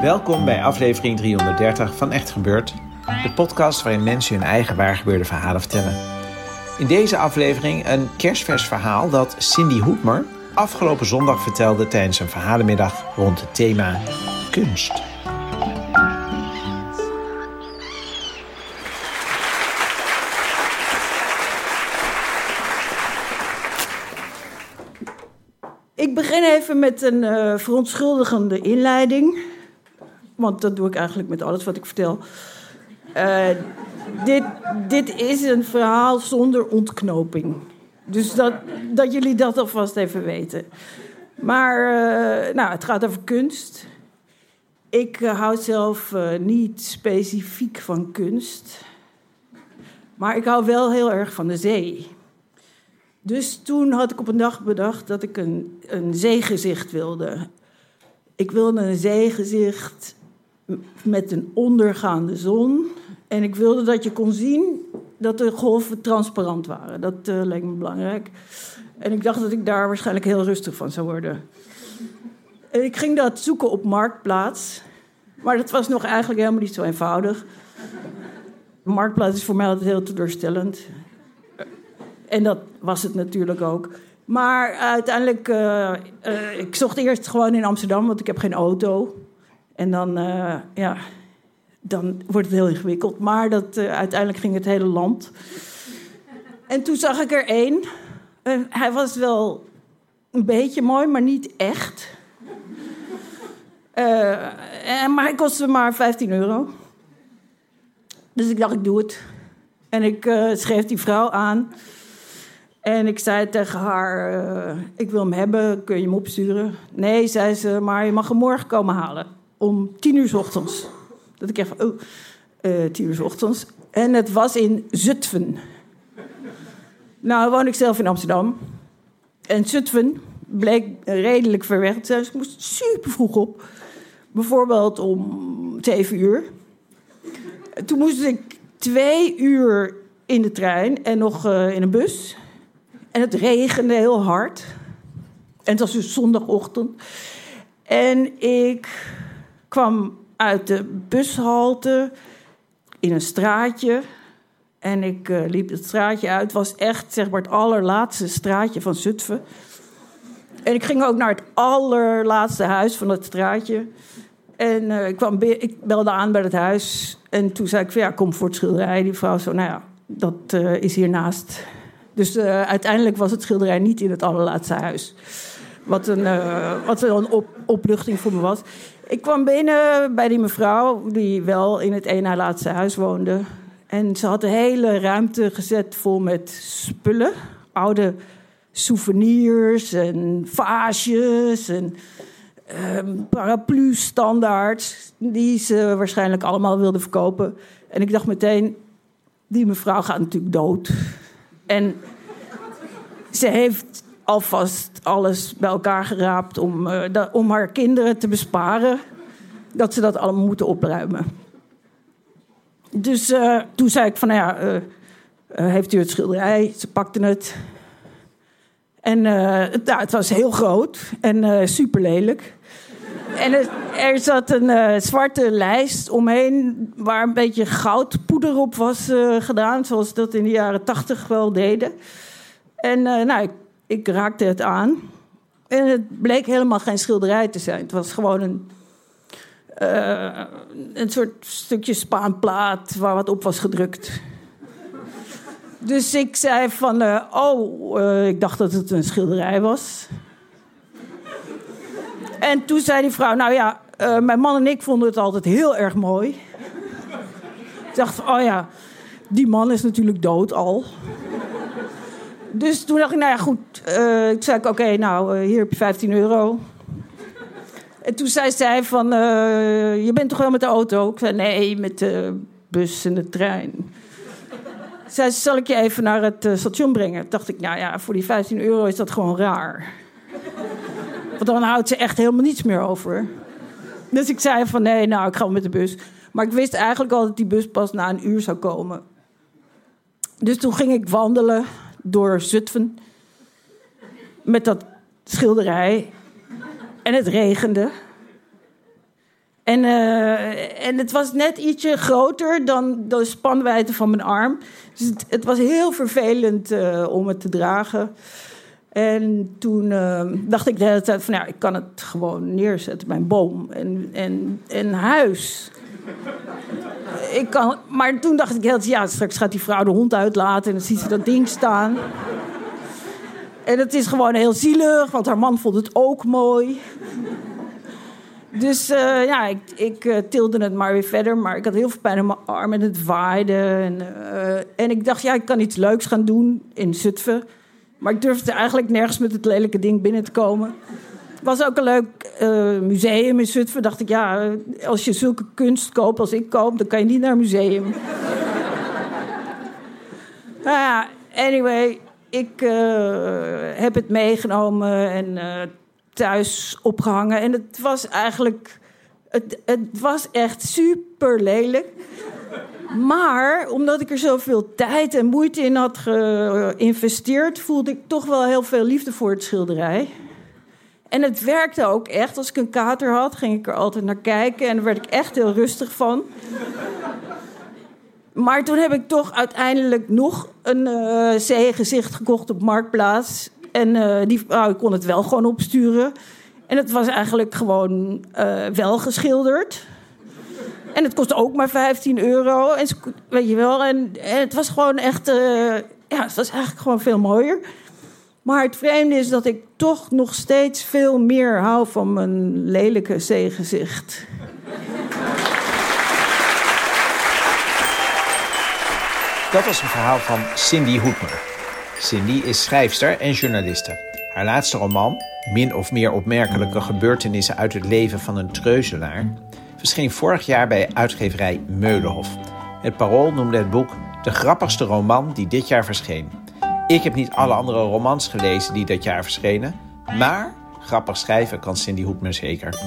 Welkom bij aflevering 330 van Echt Gebeurd, de podcast waarin mensen hun eigen waargebeurde verhalen vertellen. In deze aflevering een kerstvers verhaal dat Cindy Hoedmer afgelopen zondag vertelde tijdens een verhalenmiddag rond het thema kunst. Ik begin even met een uh, verontschuldigende inleiding. Want dat doe ik eigenlijk met alles wat ik vertel. Uh, dit, dit is een verhaal zonder ontknoping. Dus dat, dat jullie dat alvast even weten. Maar uh, nou, het gaat over kunst. Ik hou zelf niet specifiek van kunst. Maar ik hou wel heel erg van de zee. Dus toen had ik op een dag bedacht dat ik een, een zeegezicht wilde. Ik wilde een zeegezicht met een ondergaande zon. En ik wilde dat je kon zien dat de golven transparant waren. Dat uh, leek me belangrijk. En ik dacht dat ik daar waarschijnlijk heel rustig van zou worden. En ik ging dat zoeken op Marktplaats. Maar dat was nog eigenlijk helemaal niet zo eenvoudig. Marktplaats is voor mij altijd heel teleurstellend. En dat was het natuurlijk ook. Maar uiteindelijk, uh, uh, ik zocht eerst gewoon in Amsterdam, want ik heb geen auto. En dan, uh, ja, dan wordt het heel ingewikkeld. Maar dat, uh, uiteindelijk ging het hele land. En toen zag ik er één. Uh, hij was wel een beetje mooi, maar niet echt. en, maar hij kostte maar 15 euro. Dus ik dacht, ik doe het. En ik schreef die vrouw aan. En ik zei tegen haar, ik wil hem hebben, kun je hem opsturen? Nee, zei ze, maar je mag hem morgen komen halen om tien uur s ochtends. Dat ik even, oh, uh, tien uur s ochtends. En het was in Zutphen. Nou, woon ik zelf in Amsterdam. En Zutphen bleek redelijk ver weg. Dus ik moest super vroeg op. Bijvoorbeeld om zeven uur. Toen moest ik twee uur in de trein en nog uh, in een bus. En het regende heel hard. En het was dus zondagochtend. En ik kwam uit de bushalte in een straatje. En ik uh, liep het straatje uit. Het was echt zeg maar, het allerlaatste straatje van Zutphen. En ik ging ook naar het allerlaatste huis van het straatje. En uh, ik, kwam ik belde aan bij het huis. En toen zei ik van ja, kom voor het schilderij. Die vrouw zo, nou ja, dat uh, is hiernaast. Dus uiteindelijk was het schilderij niet in het allerlaatste huis. Wat een, wat een op, opluchting voor me was. Ik kwam binnen bij die mevrouw, die wel in het een na laatste huis woonde. En ze had de hele ruimte gezet vol met spullen. Oude souvenirs en vaasjes en um, paraplu-standaards. Die ze waarschijnlijk allemaal wilde verkopen. En ik dacht meteen, die mevrouw gaat natuurlijk dood. En ze heeft alvast alles bij elkaar geraapt om, da, om haar kinderen te besparen. Dat ze dat allemaal moeten opruimen. Dus uh, toen zei ik van, nou ja, uh, heeft u het schilderij? Ze pakte het. En nou, het was heel groot en super lelijk. En er, zat een zwarte lijst omheen waar een beetje goudpoeder op was gedaan, zoals dat in de jaren tachtig wel deden. En nou, ik ik raakte het aan. En het bleek helemaal geen schilderij te zijn. Het was gewoon een, een soort stukje spaanplaat waar wat op was gedrukt. Dus ik zei van, oh, ik dacht dat het een schilderij was. En toen zei die vrouw, nou ja, uh, mijn man en ik vonden het altijd heel erg mooi. Ik dacht, oh ja, die man is natuurlijk dood al. Dus toen dacht ik, nou ja, goed. Uh, ik zei, oké, nou, uh, hier heb je 15 euro. En toen zei zij van, je bent toch wel met de auto? Ik zei, nee, met de bus en de trein. Zij zal ik je even naar het station brengen? Toen dacht ik, nou ja, voor die 15 euro is dat gewoon raar. Want dan houdt ze echt helemaal niets meer over. Dus ik zei van nee, nou, ik ga met de bus. Maar ik wist eigenlijk al dat die bus pas na een uur zou komen. Dus toen ging ik wandelen door Zutphen. Met dat schilderij. En het regende. En, uh, en het was net ietsje groter dan de spanwijdte van mijn arm. Dus het, was heel vervelend uh, om het te dragen. En toen uh, dacht ik de hele tijd van ja, ik kan het gewoon neerzetten, mijn boom en, en, en huis. ik kan, maar toen dacht ik heel ja, straks gaat die vrouw de hond uitlaten en dan ziet ze dat ding staan. En het is gewoon heel zielig, want haar man vond het ook mooi. Dus uh, ja, ik, ik uh, tilde het maar weer verder. Maar ik had heel veel pijn in mijn arm en het waaide. En, uh, en ik dacht, ja, ik kan iets leuks gaan doen in Zutphen. Maar ik durfde eigenlijk nergens met het lelijke ding binnen te komen. Het was ook een leuk uh, museum in Zutphen. Dacht ik, ja, als je zulke kunst koopt als ik koop, dan kan je niet naar een museum. nou ja, anyway, ik uh, heb het meegenomen en uh, thuis opgehangen. En het was eigenlijk, het, het was echt super lelijk. Maar omdat ik er zoveel tijd en moeite in had geïnvesteerd, voelde ik toch wel heel veel liefde voor het schilderij. En het werkte ook echt. Als ik een kater had, ging ik er altijd naar kijken en daar werd ik echt heel rustig van. Maar toen heb ik toch uiteindelijk nog een uh, zeegezicht gekocht op Marktplaats. En uh, die kon het wel gewoon opsturen. En het was eigenlijk gewoon uh, wel geschilderd. En het kostte ook maar 15 euro. En, weet je wel, en, het was gewoon echt... Uh, ja, het was eigenlijk gewoon veel mooier. Maar het vreemde is dat ik toch nog steeds veel meer hou van mijn lelijke zeegezicht. Dat was een verhaal van Cindy Hoedmer. Cindy is schrijfster en journaliste. Haar laatste roman, min of meer opmerkelijke gebeurtenissen uit het leven van een treuzelaar, verscheen vorig jaar bij uitgeverij Meulenhof. Het Parool noemde het boek de grappigste roman die dit jaar verscheen. Ik heb niet alle andere romans gelezen die dat jaar verschenen, maar grappig schrijven kan Cindy Hoedmer zeker.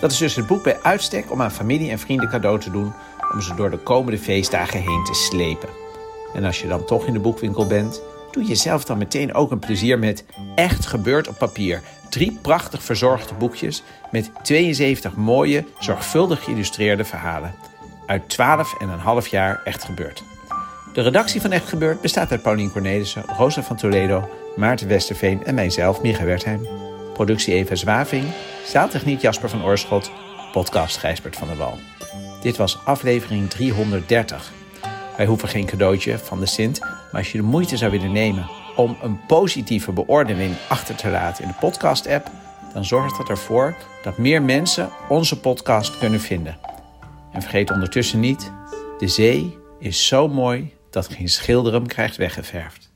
Dat is dus het boek bij uitstek om aan familie en vrienden cadeau te doen om ze door de komende feestdagen heen te slepen. En als je dan toch in de boekwinkel bent, doe jezelf dan meteen ook een plezier met Echt gebeurd op papier. Drie prachtig verzorgde boekjes met 72 mooie, zorgvuldig geïllustreerde verhalen. Uit 12 en een half jaar Echt gebeurd. De redactie van Echt Gebeurd bestaat uit Paulien Cornelissen, Rosa van Toledo, Maarten Westerveen en mijzelf, Micha Wertheim. Productie Eva Zwaving, zaaltechniek Jasper van Oorschot, podcast Gijsbert van der Wal. Dit was aflevering 330. Wij hoeven geen cadeautje van de Sint, maar als je de moeite zou willen nemen om een positieve beoordeling achter te laten in de podcast-app, dan zorgt dat ervoor dat meer mensen onze podcast kunnen vinden. En vergeet ondertussen niet, de zee is zo mooi dat geen schilder hem krijgt weggeverfd.